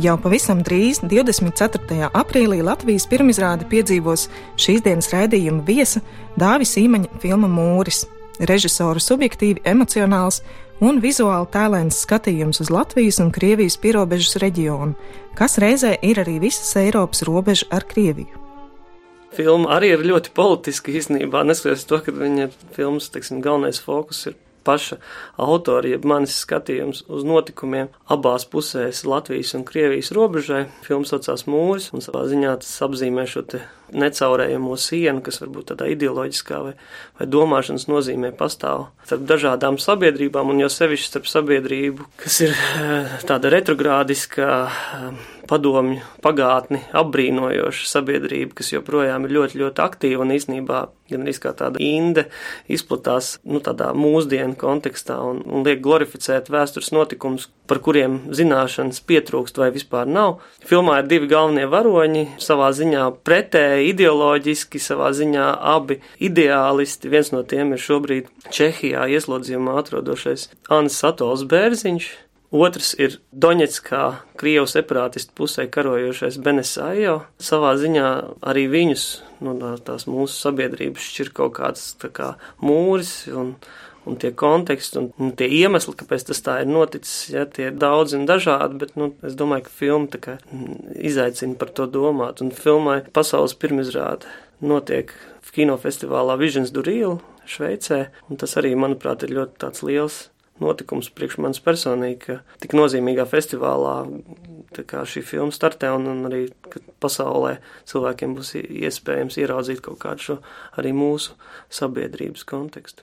Jau pavisam drīz, 24. aprīlī, Latvijas pirmizrāde piedzīvos šīs dienas raidījuma viesa Dāvis Īmaņa filma Mūris. Režisora subjektīvi emocionāls un vizuāli tēlēns skatījums uz Latvijas un Krievijas pierobežas reģionu, kas reizē ir arī visas Eiropas robeža ar Krieviju. Filma arī ir ļoti politiska īstenībā, neskatoties to, ka viņa filmas, teiksim, galvenais fokus ir paša autora, jeb manis skatījums uz notikumiem abās pusēs Latvijas un Krievijas robežai. Filmas saucās Mūris, un savā ziņā tas apzīmē šo te necaurējamo sienu, kas varbūt tādā ideoloģiskā vai, vai domāšanas nozīmē pastāv starp dažādām sabiedrībām, un jau sevišķi starp sabiedrību, kas ir eh, tāda retrogrādiska eh, padomju pagātni apbrīnojoša sabiedrība, kas joprojām ir ļoti, ļoti aktīva un īstenībā gan arī kā tāda inde izplatās nu, tādā mūsdienu kontekstā un, un liek glorificēt vēstures notikumus, par kuriem zināšanas pietrūkst vai vispār nav. Filmā ir divi galvenie varoņi, savā ziņā pretēji ideoloģiski, savā ziņā abi ideālisti. Viens no tiem ir šobrīd Čehijā ieslodzījumā atrodošais Annis Satols Bērziņš. Otrs ir Doņetskā, Krievijas separātistu pusē karojošais Benesājo. Savā ziņā arī viņus, nu, tās mūsu sabiedrības šķir kaut kāds kā mūris un, un tie konteksti un, un tie iemesli, kāpēc tas tā ir noticis, ja tie ir daudz un dažādi, bet, nu, es domāju, ka filma kā izaicina par to domāt, un filmai pasaules pirmizrāde notiek kinofestivālā Visions Durīla Šveicē, un tas arī, manuprāt, ir ļoti liels notikums priekš manis personīgi, ka tik nozīmīgā festivālā šī filma startē un, un arī pasaulē cilvēkiem būs iespējams ieraudzīt kaut kādu šo arī mūsu sabiedrības kontekstu.